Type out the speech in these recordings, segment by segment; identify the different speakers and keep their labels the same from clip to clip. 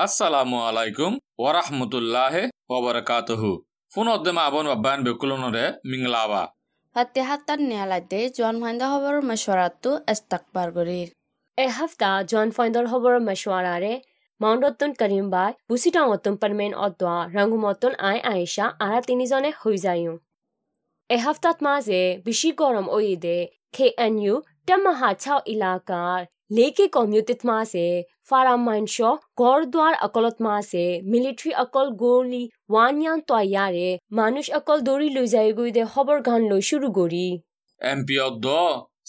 Speaker 1: আসসালামু আলাইকুম ওরহমতুল্লাহ ওবরকাতহু ফুনদ্দে আবন বাব্বান বেকুলনরে মিংলাবা
Speaker 2: হাতে হাতার নেয়ালাইতে জন ফাইন্দা হবার মশওয়ারাতো ইস্তাকবার গরির
Speaker 3: এ হাফতা জন ফাইন্দর হবর মশওয়ারারে করিম বাই বুসিটা পারমেন অদ্দোয়া আই আয়েশা আরা তিনিজনে হৈ যায়ু এ হাফতাত মাঝে বেশি গরম ওইদে কে এন ইউ টেমাহা ছাও ইলাকার লেকে কমিউটিত মাসে ফারামাইনশ গড়দুয়ার অকলত মাসে মিলিটারি অকল গোলি ওয়ানিয়ান তয়ারে মানুষ অকল দৌড়ি লৈ যায় গইদে খবর গান লৈ শুরু করি
Speaker 1: এমপি অদ্দ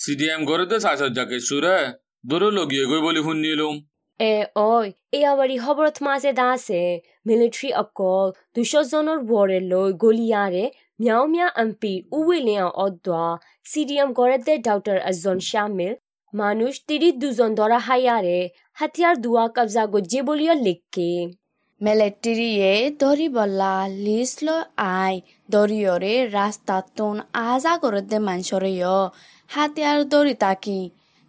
Speaker 1: সিডিএম গড়েতে সাইসজ্জাকে সুরে দূরে লগিয়ে গই বলি শুনিলুম
Speaker 3: এ ওই এই আবারি খবরত মাঝে দাসে মিলিটারি অকল দুশো জনের বরে লৈ গলিয়ারে মিয়াও মিয়া এমপি উইলিয়া অদ্দা সিডিএম গড়েতে ডাক্তার একজন শামিল মানুষ তিরি দুজন ধরা হাইয়ারে হাতিয়ার দুয়া কবজা গজ্জে বলিয়া লিখকে
Speaker 2: মেলেট্রিয়ে দরি বল্লা লিস লো আই দরিয়রে রাস্তা তুন আজা করে দে মানসরে হাতিয়ার দরি তাকি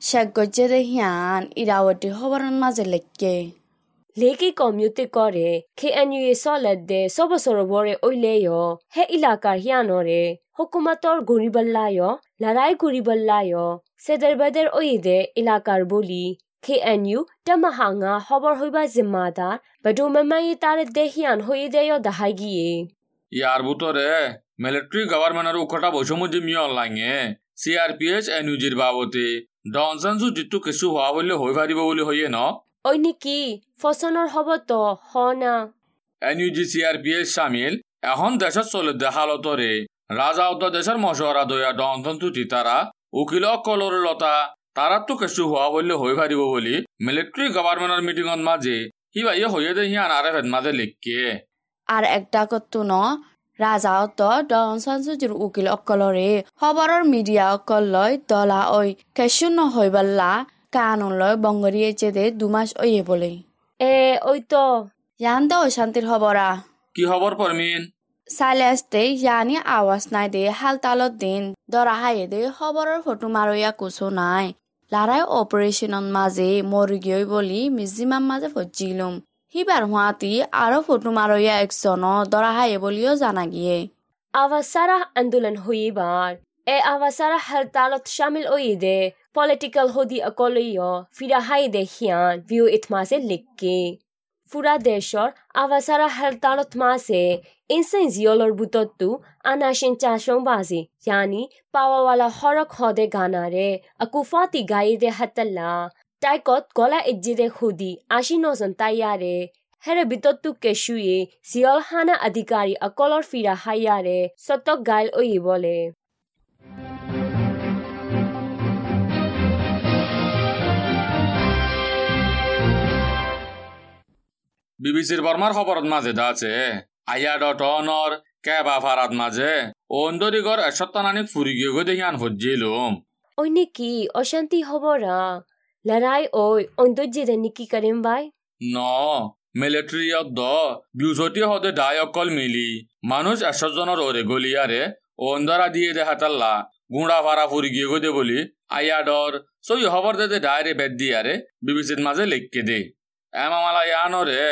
Speaker 2: শেখ গজ্জে দে হিয়ান ইরাওয়াটি হবরন মাঝে লেখকে
Speaker 3: লেকি কমিউতে করে খে এনইউএ সলেদ দে সব সরবরে ওইলেয় হে ইলাকার হিয়ানরে। হুকুমতর গরিবল্লায় লড়াই গরিবল্লায় সেদের বেদের ওইদে ইলাকার বলি খে এনইউ টামাহাঙ্গা খবর হইবা জিম্মাদার বডু মেমাই তারে দেহিয়ান হইদেয় দাহাই গিয়ে
Speaker 1: ইয়ার ভিতরে মিলিটারি গভর্নমেন্টের উখটা বৈষম্য মিয় অনলাইনে সিআরপিএস এনইউজির বাবতে ডনসনসু জিতু কিছু হওয়া বলে হয়ে পারিব বলে হইয়ে ন?
Speaker 3: ওই নেকি ফসনের হব তো হ না।
Speaker 1: এনইউজি সিআরপিএস সামিল এখন দেশের চলে দেহালতরে রাজা উদ্দ দেশের মশওয়ারা দয়া ডনসনসু জিতারা উকিল কলর লতা তারা তো কিছু হওয়া বললে হয়ে পারিব বলি মিলিটারি গভর্নমেন্টের মিটিংত মাঝে হিবা ইয়ে হইয়ে দে হিয়ান আরে ফেদ মাঝে লিখকে।
Speaker 2: আর একটা কত্তু ন রাজা তো ডন সঞ্জুজির উকিল অকলরে খবরের মিডিয়া অকল লয় দলা ওই কেশু নহইবাল্লা কানুন লয় বঙ্গরিয়ে চেদে দুমাস ওয়ে বলে।
Speaker 3: এ ওই তো
Speaker 2: ইয়ান দা অশান্তির খবরা
Speaker 1: কি খবর পরমিন
Speaker 2: সাইলেস্তে ইয়ানি আওয়াজ নাই দে হাল তালত দিন। দরা হাইয়ে দে খবরের ফটো মারইয়া কুচো নাই। লাৰাই অপাৰেশ্যনত মাজে মৰি গৈ বুলি মিজিমাম মাজে ফজিলুম সিবাৰ হোৱাতি আৰু ফটো মাৰইয়া একজন, দৰা হায়ে বুলিও জানা গিয়ে।
Speaker 3: আৱাসাৰা আন্দোলন হইবার এ আৱাসাৰা হৰতালত শামিল ওইদে পলিটিক্যাল হদি অকলইয় ফিরা হাইদে হিয়ান ভিউ ইতমাসে লিখকে। দেশর আৱাসাৰা হৰতালত মাসে ইনসেন জিয়লর বুতত্তু আনাশিন চাশং বাজি। yani পাওয়াওয়ালা হরক হদে গানারে আকুফাতি গাইদে হাতাল্লা টাইকত গলা ইজ্জিদে খুদি, আশি নজন তাইয়ারে হেরে বিতত্তু কেশুয়ে জিয়ল হানা আধিকারী অকলর ফিরা হাইয়ারে সতক গাইল ওই বলে
Speaker 1: বিবিসির বর্মার খবরত মাঝে দাছে আইয়া ডট অনর কেবা ফারাত মাঝে অন্দরিগর এসত্তানানি ফুরি গিয়ে গো দেখি আন হজ্জিলুম।
Speaker 3: ওই নাকি অশান্তি হবরা? লড়াই ওই অন্তর্জেদে নিকি করিম বাই
Speaker 1: ন মিলিটারি দ বিউসটি হদে ডাই অকল মিলি। মানুষ একশো জনের ওরে গলিয়ারে অন্দরা দিয়ে দেখাতাল্লা গুঁড়া ফারা ফুরি গিয়ে গো দে বলি আইয়া ডর সই খবর দে ডায়রে বেদ দিয়ারে বিবিসির মাঝে লেখকে দে। এমামালা ইয়ানরে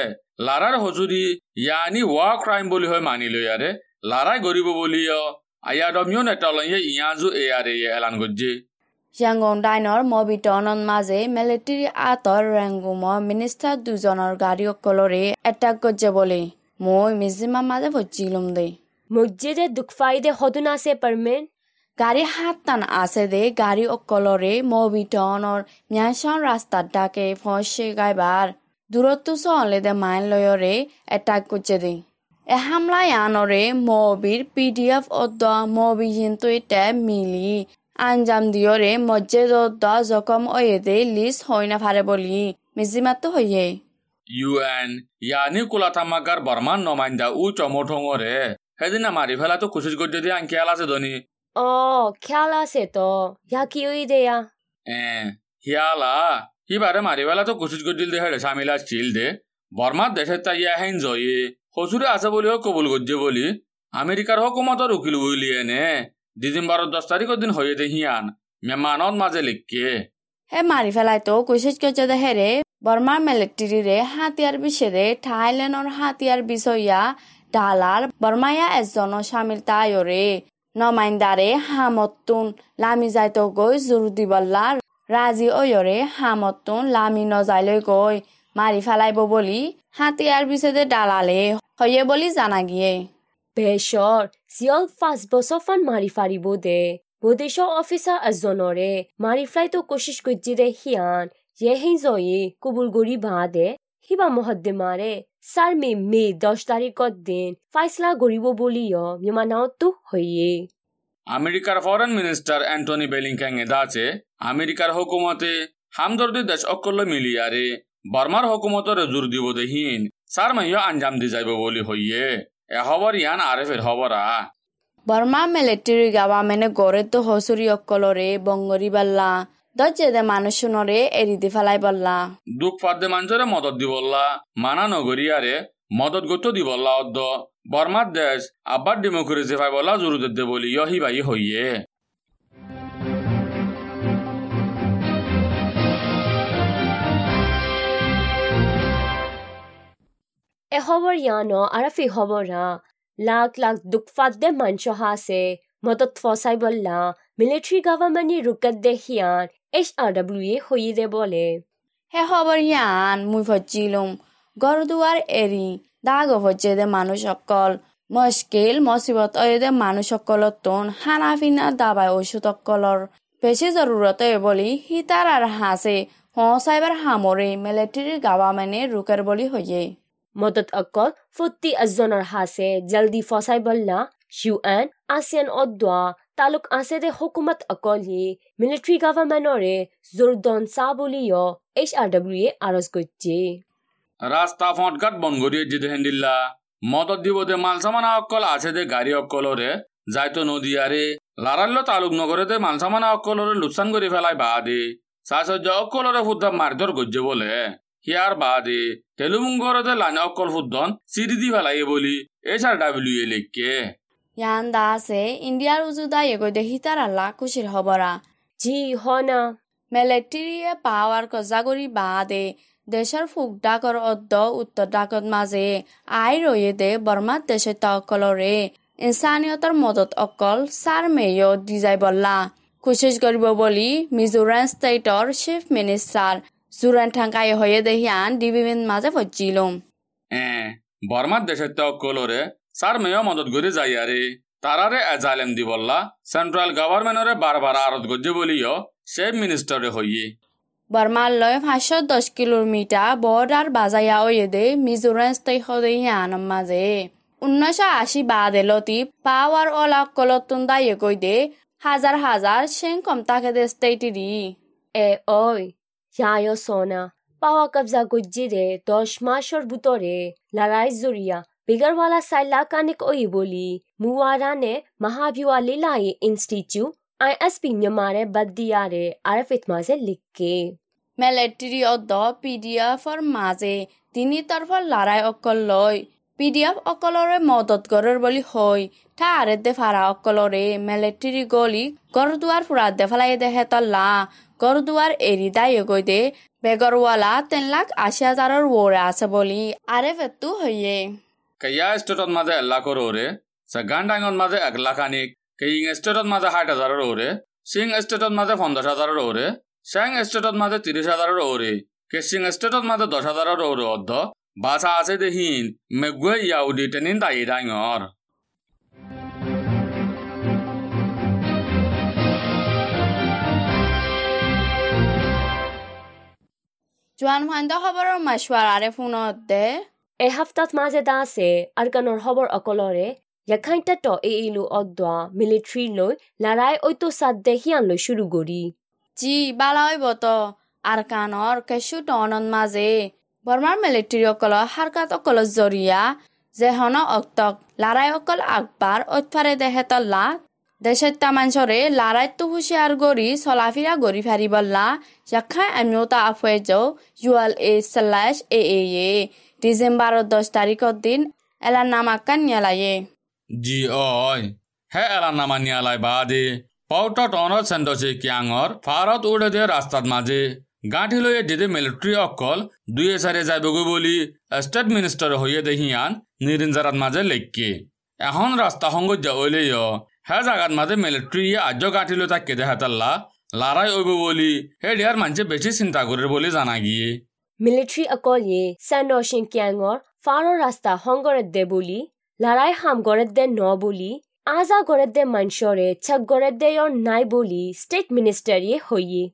Speaker 1: লারার হজুরি ইয়ানি ওয়া ক্রাইম বলি হয় মানি লইয়ারে লারাই গরিব বলিও আইয়া ডমিও নেটলইয়ে ইয়াজু এয়ারে এলান গজ্জে।
Speaker 2: ইয়াংগং ডাইনৰ মবিটনত মাজে মিলিটাৰী আঁতৰ ৰেংগুমৰ মিনিষ্টাৰ দুজনৰ গাড়ী অকলৰে এটাক গজ্জে বুলি মই মিজিমাৰ মাজে ফজিলুম দে।
Speaker 3: মসজিদে দুঃখাইদে হদুনাসে পারমেন
Speaker 2: গাড়ী সাতটান আছে দে গাড়ী অকলৰে মবিটনৰ ম্যাচান ৰাস্তাত ডাকে ফচে গাইবাৰ। দূৰত্ব চলে দে মাইল লয়ৰে এটাক দে। এ হামলা ইয়ানৰে মবিৰ পি ডি এফ অদ্দ মবি হিন্তু এটা মিলি আঞ্জাম দিয়রে মসজিদ দ জখম ওয়েদে লিস হয় না পারে বলি। মিজিমাতো হইয়ে।
Speaker 1: ইউএন ইয়ানি কুলাতামাগার বর্মান নমাইন্দা উ চমঠঙরে সেদিনা মারি ফেলা তো খুশি গজ্জে দিয়ে আঙ্কিয়াল আছে ধনী
Speaker 3: 어 খেয়াল আছে তো। ইয়াকি ওই দেয়া?
Speaker 1: এ হিয়ালা। হিবারে মারি ফেলা তো খুশি গজ্জিল দে হেড়ে সামিলা চিল দে বর্মার দেশের তাই হেন জয়ে হসুরে আছে বলিও কবুল গজ্জে বলি আমেরিকার হকুমতর উকিল উইলিয়ে নে ডিসেম্বরের দশ তারিখের দিন হয়ে দে হিয়ান মেমানত মাঝে লিখকে
Speaker 2: হে মারি ফেলাই তো কুচিত গজ্জে দে হেরে বর্মার মিলিটারিরে হাতিয়ার বিষয়ে থাইল্যান্ডর হাতিয়ার বিষয়া ডালার বর্মায়া এজন সামিল তাইরে নমাইন্দারে হামতুন লামি যাইতো গৈ জোর দিবল্লা রাজি ওয়রে হামতুন লামি নজাইলৈ গৈ মারি ফেলাইব বলি হাতিয়ার বিষয়ে ডালালে হয়ে বলি জানা গিয়ে
Speaker 3: বেশৰ চিয়ল পাঁচ বছৰ ফান মাৰি ফাৰিব দে। বৈদেশৰ অফিচাৰ এজনৰে মাৰি ফ্লাইটো কোচিছ কৰিছে দে সিয়ান। য়েহি জয়ে কবুল গৰি ভা দে। সিবা মহদ্দিমাৰে ছাৰ মে মে দহ তাৰিখত দিন ফাইচলা কৰিব বুলিও মিমানাওতো হয়ে
Speaker 1: আমেরিকার ফরেন মিনিস্টার অ্যান্টনি বেলিংক্যাং এ দাছে আমেরিকার হুকুমতে হামদর্দি দেশ অকল্য মিলিয়ারে বর্মার হুকুমতরে জোর দিব দেহীন সার মাইয়া আঞ্জাম দি যাইব বলি হইয়ে এ খবর ইয়ান আরেফের খবরা
Speaker 2: বর্মা মিলিটারি গাওয়ামেনে গড়ে তো হসুরি অকলরে বঙ্গরি বাল্লা দজ্জেদে মানুষনরে এরিদি ফেলাই বললা।
Speaker 1: দুঃখ ফাদ্দে মানুষরে মদত দিবল্লা মানা নগরিয়ারে মদত গত দিবল্লা অদ্দ। বর্মার দেশ আব্বার ডেমোক্রেসি ফাই বলা জোর দে বলি ইহি বাই হইয়ে।
Speaker 3: এ খবৰ ইয়ানো আৰফি খবৰা লাখ লাখ দুখ ফাদ্দে মানছ হাছে মদত ফসাই বললা মিলিটারি গভর্নমেন্টে রুকত দে হিয়ান এইচ আর ডাব্লিউ এ হইয়ে দে বলে।
Speaker 2: হে খবর ইয়ান মুই ফজিলুম গরদুয়ার এরি দাগ ফজেদে মানুষ অকল মুশকিল মসিবত অয়েদে মানুষ অকলতন হানা ফিনা দাবাই ওষুধ অকলর বেশি জরুরত বলি হিতার আর হাসে হসাইবার হামরে মিলিটারি গাওয়ামেনে রুকের বলি হইয়ে।
Speaker 3: মদত অকল ফুটি এজনৰ হাছে জলদি ফসাই বললা ইউ এন আসিয়ান অদ্ৱা তালুক আছে দে হুকুমত অকলি মিলিটারি গভর্নমেন্টরে জোরদন চা বুলিও এইচ আর ডাব্লিউ এ আরজ করছে
Speaker 1: ৰাস্তা ফট বন গৰিয়ে কৰি দি মদত দিব দে মালচামানা অকল আছে দে গাড়ি অকলৰে যাইতো নদী আৰে লাৰাল্য তালুক নগৰে দে মালচামানা অকলৰে লোকচান কৰি পেলাই বাহ দে। চাহ অকলৰে শুদ্ধ মাৰধৰ গজ্য বলে। হিয়াৰ বা দে। তেলুমুংগৰে দে লানে অকল শুদ্ধন চিৰি দি পেলাই বলি। এই চাৰ ডাব্লিউ এ লিখকে।
Speaker 2: ইয়ান দা আছে উজুদা এগো দে সীতাৰ আল্লাহ কুচিৰ হবৰা।
Speaker 3: যি হ
Speaker 2: না। মেলেটেৰিয়ে পাৱাৰ কজাগৰি দেশৰ ফুক ডাকৰ অদ্দ উত্তৰ ডাকত মাজে আই ৰয়ে দে বৰ্মাত দেশত অকলৰে ইনচানিয়তৰ মদত অকল চাৰ মেয় দি যাই বল্লা কোচিছ কৰিব বুলি মিজোৰাম ষ্টেটৰ চিফ মিনিষ্টাৰ জোৰান ঠাংকাই হয়ে দেহিয়ান ডিবিবিন মাজে ফজিলুম
Speaker 1: বর্মার দেশের তো অকলরে সার মেয় মদত করে যাইয়ারে তারারে এজালেম দি বললা সেন্ট্রাল গভর্নমেন্টরে বারবার আরত গজ্জে বলিও সেফ মিনিস্টারে হইয়ে
Speaker 2: বৰ্মালৈ পাঁচশো দহ কিলোমিটাৰ বৰ্ডাৰ বাজায়া ওয়েদে মিজোৰাম ষ্টেট দেহিয়ানৰ মাজে ঊনৈছশ আশী বাদেলতি পাৱাৰ অলা কলতুন দায়ে গৈ দে হাজাৰ হাজাৰ চেং কমতাকে দে ষ্টেটিৰি
Speaker 3: এ ওই ইয়ায়ো সোনা পাওয়া কবজা গুজ্জি দে দশ মাসর ভিতরে লড়াই জড়িয়া বিগরওয়ালা সাইলা কানিক ওই বলি মুয়ারানে মহাভিওয়া লাই ইনস্টিটিউট আই এস পি মিয়ামারে বদিয়ারে আরফিত মাঝে লিখকে
Speaker 2: মিলিটাৰী অদ্দ পি ডি এফৰ মাজে তিনি তৰফৰ লৰাই অকল লৈ পি এফ অকলৰে মদত গৰৰ বুলি হৈ ঠা আৰে দে ফাৰা অকলৰে মিলিটাৰী গলি গড় দুৱাৰ ফুৰা দে ফেলাই দে হেতল্লা গড় দুৱাৰ এৰি দায় গৈ দে বেগৰৱালা তিন লাখ আশী হাজাৰৰ ওৰে আছে বুলি আৰে ফেতু হৈয়ে
Speaker 1: কয়া স্টেটত মাঝে এক লাখর ওরে সেগান ডাঙ্গত মাঝে এক লাখ আনিক কেইং স্টেটত মাঝে ষাট হাজারের ওরে সিং স্টেটত মাঝে পঞ্চাশ হাজারের ওরে শ্যাং স্টেটত মাঝে তিরিশ হাজারের ওরে কেসিং স্টেটত মাঝে দশ হাজারের ওরে অর্ধ বাসা আছে দেহিন মেগুয়ে ইয়াউডি টেনিন দায়ী ডাঙর
Speaker 2: জোৱান ভাইন্দ খবৰৰ মাছৱাৰাৰে ফোনত দে।
Speaker 3: এ হাফতাত মাঝে দাসে আরকানোর খবর অকলরে ইয়াখাইটা ট এ ইলু অদ্দা মিলিটারি লই লড়াই ওইতো সাদ্দে হিয়ান লই শুরু করি
Speaker 2: জি বালাই বত আর কানৰ কেঁচু টনত মাজে বৰ্মাৰ মিলিটাৰী অকল হাৰকাত অকল জৰিয়া জেহন অক্তক লাৰাই অকল আগবাৰ অতফাৰে দেহে তল্লা দেশত্তা মাঞ্চৰে লাৰাইতো হুঁচিয়াৰ গৰি চলাফিৰা গৰি ফাৰি বল্লা জাখাই আমিও তা আফুৱে যাও ইউ এল এ স্লেছ এ এ এ ডিচেম্বৰৰ দহ তাৰিখৰ দিন এলা নামাক্কা নিয়ালায়ে
Speaker 1: জি অয় হে এলা নামা নিয়ালাই বাদে পাউটা টনত সেন্ডছে কিয়াঙর ফারত উড়ে দে রাস্তাত মাঝে গাঁঠি লয়ে যেতে মিলিটারি অকল দুই এসারে যাইবগৈ বুলি ষ্টেট মিনিষ্টাৰ হৈয়ে দেহিয়ান নিৰিঞ্জাৰাত মাজে লেখকে এখন ৰাস্তা সংগত যাবলৈ হে জাগাত মাজে মিলিটাৰীয়ে আৰ্য গাঁঠি লৈ তাক কেদে হাতাল্লা, লাৰাই অইব বুলি হে দিয়াৰ মানুহে বেছি চিন্তা কৰে বুলি জানা গিয়ে।
Speaker 3: military akolye sandoshin kyangor faro rasta hongoredde boli larai ham goredde no boli aza goredde manshore chak goredde yor nai boli state minister ye hoye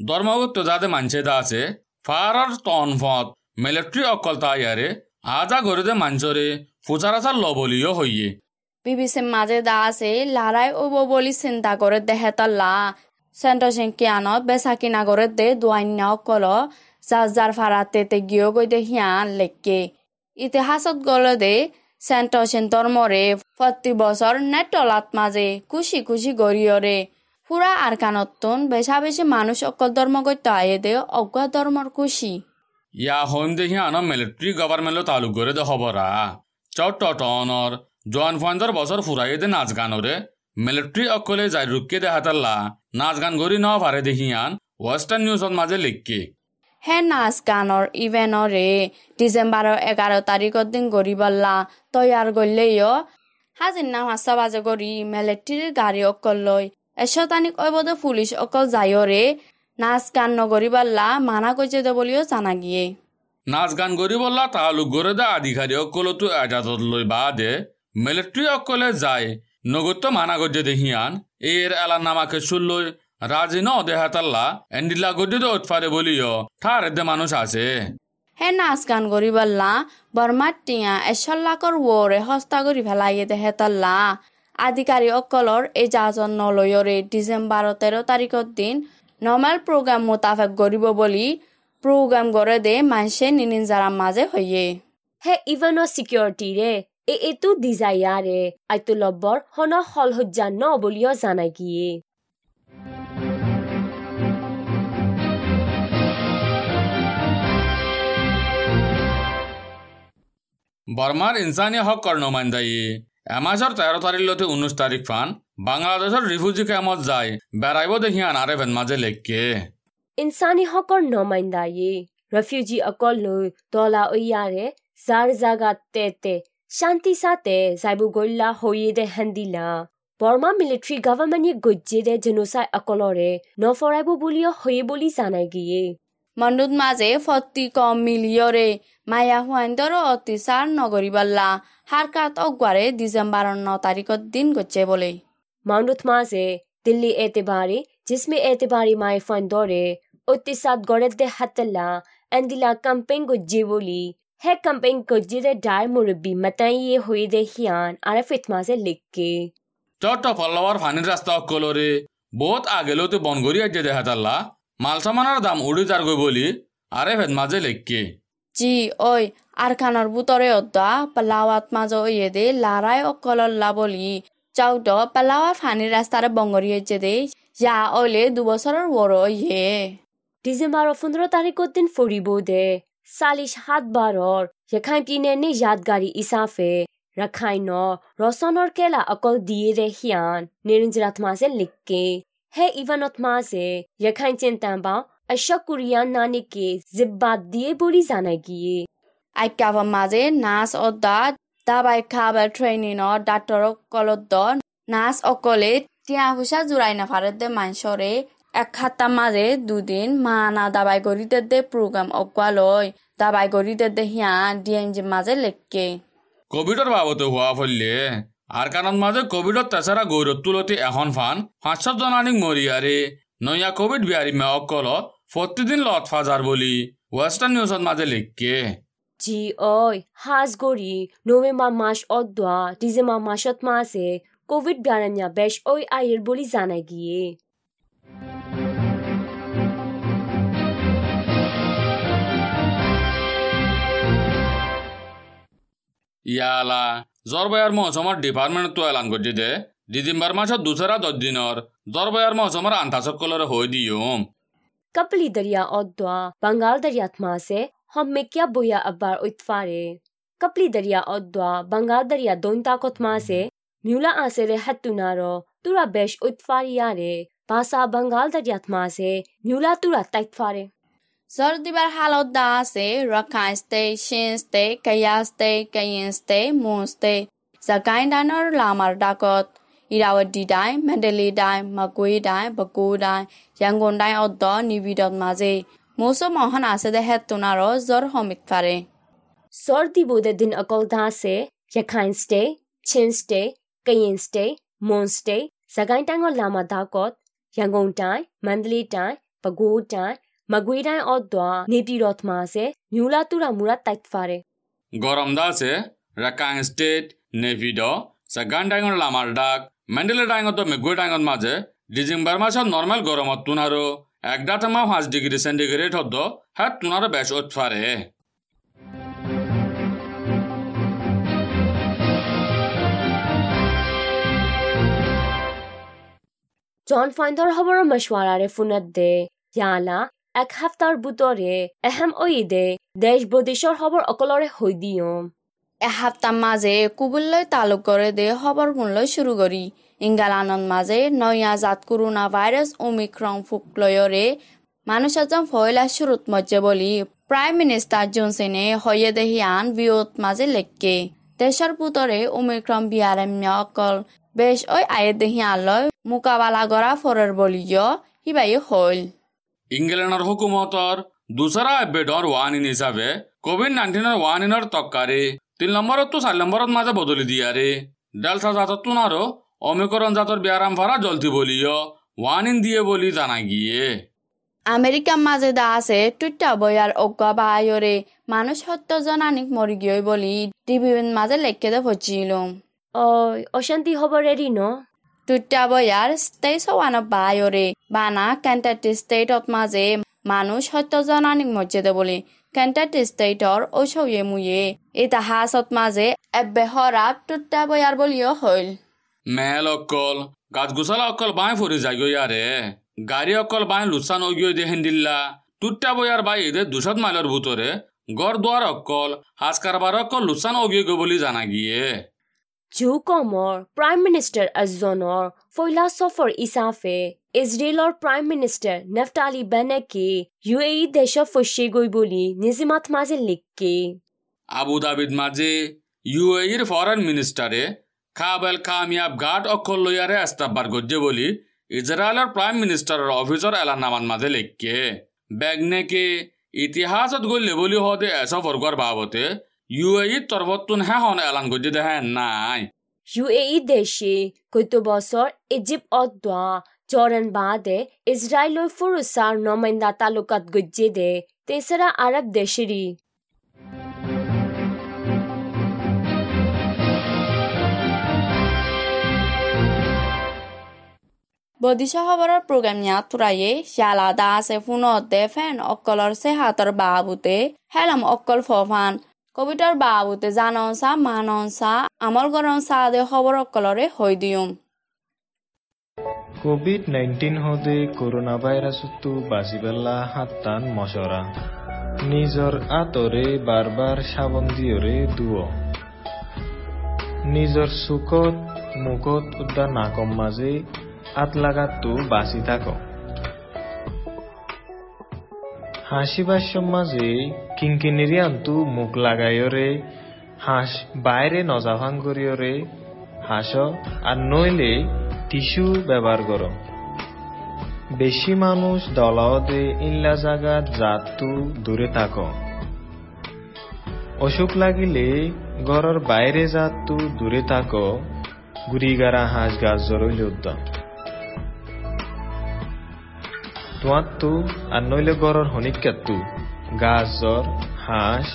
Speaker 1: ধৰ্মগত যাতে মানুহে দা আছে ফাৰৰ তনফত মিলিটাৰী অকল তাইয়াৰে আজা ঘৰতে মানুহৰে ফুচাৰ আচাৰ ল'বলিও হইয়ে
Speaker 2: বিবিসির মাঝে দা আছে লড়াই ওব বলি চিন্তা করে দেহে তল্লা সেন্টসিং কিয়ানত বেচা কিনা করে দে দুয়ান্য অকল যার যার ফারাতে তে গিয়ে গই দে হিয়ান লেখকে ইতিহাসত গলে দে সেন্টসিন ধর্মরে প্রতি বছর নেটলাত মাঝে খুশি খুশি গড়িয়রে পুরা আর কানতন বেশা বেশি মানুষ অকল করতে আয়ে দে, অজ্ঞা ধর্মর খুশি
Speaker 1: ইয়া হোম দেখি আন মিলিটাৰী গভৰ্ণমেণ্টৰ তালুক করে দে খবৰা। চট টনৰ জোৱান ফাণ্ডৰ বছৰ ফুৰাই দে নাচ গানৰে। মিলিটাৰী অকলে যাই রুকে দে হাতাল্লা নাচ গান কৰি ন পাৰে দেখিয়ান ৱেষ্টাৰ্ণ নিউজত মাজে লিখকে।
Speaker 2: হে নাচ গানৰ ইভেণ্টৰে ডিচেম্বৰৰ এঘাৰ তাৰিখৰ দিন গৰিবল্লা তৈয়াৰ গলেও হাজিনা মাছা বাজে কৰি মিলিটাৰীৰ গাড়ী অকল লৈ এশতানিক ঐবদে পুলিচ অকল যায়ৰে নাচ গান নগৰিবল্লা মানা কৰিছে দে বুলিও জানা গিয়ে।
Speaker 1: নাচ গান কৰি বললা তালুক করে দে আধিকাৰী অকলতো এজাজত লৈ বাদে মিলিটাৰী অকলে যায়, নগত্য মানা গজ্জে দেখিয়ান এর এলা নামাকে শুনলই রাজি ন দেহাতাল্লা এন্ডিলা গজ্জে দে উৎফারে বলিও ঠার দে মানুষ আছে।
Speaker 2: হে নাচ গান বৰমাত টিঙা এশল্লাকৰ ৱৰে সস্তা কৰি পেলাই দেহে তল্লা। আধিকাৰী অকলৰ এজাজন নলয়ৰে ডিচেম্বৰ তেৰ তাৰিখৰ দিন নৰ্মেল প্ৰগ্ৰাম মোতাবেক কৰিব বুলি প্ৰগ্ৰাম কৰে দে মানুহে নিনিঞ্জাৰাৰ মাজে হয়ে।
Speaker 3: he ivano security re e etu desire re aitu lobbor hono hol hojja no bolio janai
Speaker 1: বর্মার ইনসানি হক কর্ণমান্দায়ী। এমাসর তেরো তারিখলতে উনিশ তারিখ ফান বাংলাদেশের রিফিউজি ক্যাম্পত যায়। বেড়াইব দেখিয়ান আরে ভেন মাঝে লেখকে।
Speaker 3: hokor no mainda ye refugee akol lo dola oyare zar zaga tete shanti sate zaibu goilla hoye de handila Burma military government গজ্জে দে genocide অকলরে নফরাইব বুলিও হয়ে বলি জানাই গিয়ে।
Speaker 2: মণ্ডুত মাজে ফত্তি কম মিলিয়রে। মায়া হুৱাইন্দৰ অত্যাচাৰ নগৰী বাল্লা। হাৰকাত অগৱাৰে ডিচেম্বৰ ন তাৰিখত দিন গছে বোলে।
Speaker 3: মণ্ডুত মাজে দিল্লী এতেবাৰী জিসমে এতেবাৰী মায়ে ফাইন্দৰে অত্যাচাৰ গড়ে দে হাতলা এন্দিলা কাম্পেইন গজ্জে বলি। হে কাম্পেইন গজ্জে দে ডাৰ মুৰব্বী মাতাইয়ে হৈ দে হিয়ান আৰু ফিত মাজে লিখকে
Speaker 1: চট ফলাৱাৰ ফানিৰ ৰাস্তা অকলৰে বহুত আগেলৈতো বনগৰি আজ্যে দেহাতাল্লা মালসামানাৰ দাম উড়ি তাৰ গই বলি আৰে ভেদ মাঝে লেখকে।
Speaker 2: জি ঐ আৰ খানৰ বুটৰে অদ্দা পেলাৱাত মাজৰ ঐয়ে দে লাৰাই অকলৰ লাবলি। চাউট পালাওয়া ফানি ৰাস্তাৰে বঙ্গৰি হৈছে দে যা অলে দুবছৰৰ ওৰ ঐয়ে
Speaker 3: ডিসেম্বৰ পোন্ধৰ তাৰিখ দিন ফুৰিব দে। চালিছ সাত বাৰৰ ৰেখাই পিনে নি যাত ইসাফে ইচাফে ৰেখাই ন ৰচনৰ কেলা অকল দিয়ে ৰে হিয়ান নিৰঞ্জৰাত ৰাথমাছে লিখকে। है Ivanot Maze, Yakhain Tintamba, Ashakurian Nanike,
Speaker 2: Zibadie Burizanagie. I cover Maze, Nas or Dad, Dabai Kaba training or Dator Kolodon, Nas or Kolit, Tiahusha Zuraina Farad de Manshore, Akata Maze, Dudin, Mana Dabai Gorita de Program of Gualoi, Dabai Gorita de Hian, DMG Maze Leke.
Speaker 1: Computer বাবদ হওয়া ফলে আর কারণ মাঝে কোভিডর তেসারা গৌরব তুলতে এখন fun পাঁচশো জনানিক মরিয়ারে নয়া Covid Bihari মে অকল প্রতিদিন লত ফাজার বলি ওয়েস্টার্ন নিউজত মাঝে লিখকে।
Speaker 3: জি ওই হাজ গরি নভেম্বর মাস অদ্বা ডিসেম্বর মাসত মাসে কোভিড ব্যারান্যা বেশ ওই আয়ের বলি জানাই গিয়ে।
Speaker 1: ইয়ালা জলবায়ুর মৌসুমর ডিপার্টমেন্ট তো এলান করছি দে ডিসেম্বর মাসত দুসরা দশ দিনর জলবায়ুর মৌসুমর আন্তাসকলরে হয়ে দিয়ম
Speaker 3: कपली दरिया औद्वा बंगाल दरिया थमा से हम में क्या बोया अब्बार उतफारे कपली दरिया औद्वा बंगाल दरिया दोन ताकत मा से म्यूला आसे रे हत्तुनारो तुरा बेश उतफारी यारे पासा बंगाल दरिया थमा से म्यूला तुरा तैतफारे
Speaker 2: Zordibar Halodda se Rakhine State, Shin State, Kaya State, Kayin State, Moon State, Zakai Danor Lamar Dakot, Irawadi Dai, Mandalay Dai, Magui Dai, Baku Dai, Yangon Dai Oddo Nividot Maze, Moso Mohana se de Het Tunaro Zor Homik Fare.
Speaker 3: Zordi Bude Din Akolda se Rakhine State, Chin State, Kayin State, Moon State, Zakai Danor Lamar Dakot, Yangon Dai, Mandalay Dai, Baku Dai, tai, Mandali tai, Pagu tai, Magui tai odwa, Nipi rot mase, Nyula tura murat tait fare.
Speaker 1: গৰম দা আছে ৰাকাং state নেভিড চেগান ডাঙৰ লামাৰ ডাক মেণ্ডেলে ডাঙত মেগুৱে ডাঙত মাজে December মাসত normal গৰমত তোন আৰু একদা টেমা পাঁচ ডিগ্ৰী চেণ্টিগ্ৰেড হদ হেত তোনাৰো বেছ উৎফাৰে
Speaker 3: John Finder hobor mashwarare funat de, Yala, এক হাফতার বুতরে এহেম ওইদে দেশ বদেশৰ খবৰ অকলৰে হৈ দিয়ম
Speaker 2: এসপ্তাহ মাজে তালুক কৰে দে খবৰ গুণলৈ শুরু কৰি। ইংগালানত মাজে নয়া জাত করোনা ভাইরাস ওমিক্রং ফুকলয়রে মানুষ এজন ফয়লা শুরুত মজ্জে বলি প্ৰাইম মিনিষ্টাৰ জনসেনে হয়ে দেহি আন বিয়ত মাজে লেখকে। দেশৰ পুতৰে ওমিক্ৰম বিয়াৰাম্য অকল বেশ ওই আয়ে দেহি আনলৈ মোকাবালা কৰা ফৰৰ বলিয় সিবাই হল।
Speaker 1: ইংলেণ্ডৰ হুকুমতৰ দুচৰা বেডৰ ৱানিন হিচাপে কোভিড নাইণ্টিনৰ ৱানিনৰ তক্কাৰি। তিন নম্বৰতো চাৰি নম্বৰত মাজে বদলি দিয়াৰে। ডেল্টা জাতত তোন আৰু অমিকৰণ জাতৰ ব্যায়াম ভাড়া জলতি বলিও ৱানিন দিয়ে বুলি জানা গিয়ে।
Speaker 2: আমেরিকার মাঝে দা আছে টুইটা বয়ার অজ্ঞা বায়রে মানুষ সত্য জনানিক মরি গিয়ে বলি টিভির মাঝে লেখকে দে পচিল
Speaker 3: অ অশান্তি খবৰেৰি ন?
Speaker 2: টুইটা বয়ার স্টেট সওয়ানো বায়রে বানা কেন্টাটি স্টেটত মাঝে মানুষ সত্য জনানিক মর্যাদা বলি কেন্টাটি স্টেটর ঔষয়ে মুয়ে। ইতিহাসত মাঝে এবে হরাত টুইটা বয়ার বলিও হইল
Speaker 1: মেল অকল গাছ গোছালা অকল বাই ফুৰি যায় ইয়াৰে গাড়ী অকল বাই লোচান অগিয়ে দে হেন্দিল্লা টুট্টা বয়াৰ বাই এদে দুশত মাইলৰ ভিতৰে। গড় দুৱাৰ অকল, সাজ কাৰবাৰ অকল লোচান অগিয়ে গৈ বুলি জানা গিয়ে।
Speaker 3: প্ৰাইম মিনিষ্টাৰ এজনৰ ফৈলা চফৰ ইচাফে ইজৰাইলৰ প্ৰাইম মিনিষ্টাৰ নেফতালি বেনেকে ইউ এ ই দেশত ফচি গৈ বুলি নিজিমাত মাজে লিখকে
Speaker 1: ইউ এৰ ফৰেন মিনিষ্টাৰে খাবেল কামিয়াব ঘাট অকল লৈয়াৰে এস্তাব্বাৰ গজ্জে বুলি ইজৰাইলৰ প্ৰাইম মিনিষ্টাৰৰ অফিচৰ এলানামান মাজে লেখকে বেগনেকে ইতিহাসত গ'লে বুলি হতে বৰ্গৰ বাবতে ইউ এ ইৰ তৰফতোন হে হন এলান গজ্জে দেহে নাই
Speaker 3: ইউ এ ই দেশে কয়তো বছৰ ইজিপ্ত অদ্বা জৰ্ডান বাদে ইজৰাইলৰ ফুৰুচাৰ নমাইন্দা তালুকাত গজ্জে দে তেচৰা আৰব দেশেৰি
Speaker 2: বদিশা খবৰৰ প্ৰগ্ৰাম ইয়াত তুৰায়ে শিয়ালাদা আছে ফোনতে ফেন অকলৰ চেহাতৰ বাবুতে হেলাম অকল ফফান কবিতাৰ বাবুতে জানন চা মানন চা আমল গৰম চা দে খবৰ অকলৰে হৈ দিওঁ
Speaker 4: কোভিড নাইন্টিন হদে করোনা ভাইরাসতো বাঁচিবেলা হাত্তান মশরা নিজর আতরে বারবার সাবন দিয়রে দুয় নিজর চুকত, মুখত উদ্যা নাকম মাঝে আত লাগাতো বাঁচি থাক হাসিবার মাঝে কিঙ্কিনিরি আনতু মুখ লাগাইয়রে হাঁস বাইরে নজাভাং করিয়রে হাস, আর নইলে টিস্যু ব্যবহার কর। বেশি মানুষ দলাওদে ইল্লা জাগাত জাতু দূরে থাক। অসুখ লাগিলে ঘরের বাইরে জাতু দূরে থাক। গুড়িগারা হাঁস গাছ জরইলে উদ্যম তোমারতো আর নইলে গড়র হনিকাত্তু গাছ, জ্বর, হাঁস,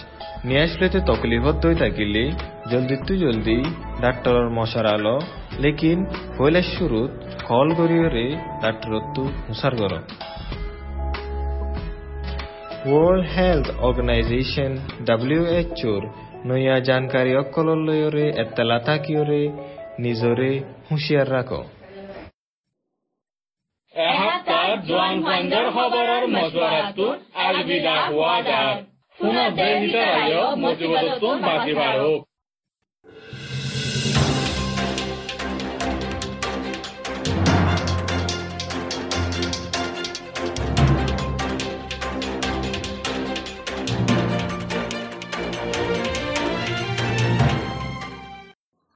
Speaker 4: নিয়ে আসলেতে তকলিফত দই থাকিলে। জলদি তু জলদি ডাক্তরর মশার আলো। লেকিন পয়লা শুরুত কল করিয়রে ডাক্তরত তু হুসার কর ওয়ার্ল্ড হেলথ অর্গানাইজেশন ডাব্লিউএচওর নয়া জানকারী অকলর লয়রে এত্তালা থাকিয়রে নিজরে হুঁশিয়ার রাখো।
Speaker 5: এসপ্তাহ জোৱান ফাইণ্ডৰ খবৰৰ মজুৱাৰাটো আলবিদা হোৱা যাৰ পুনৰ দেশ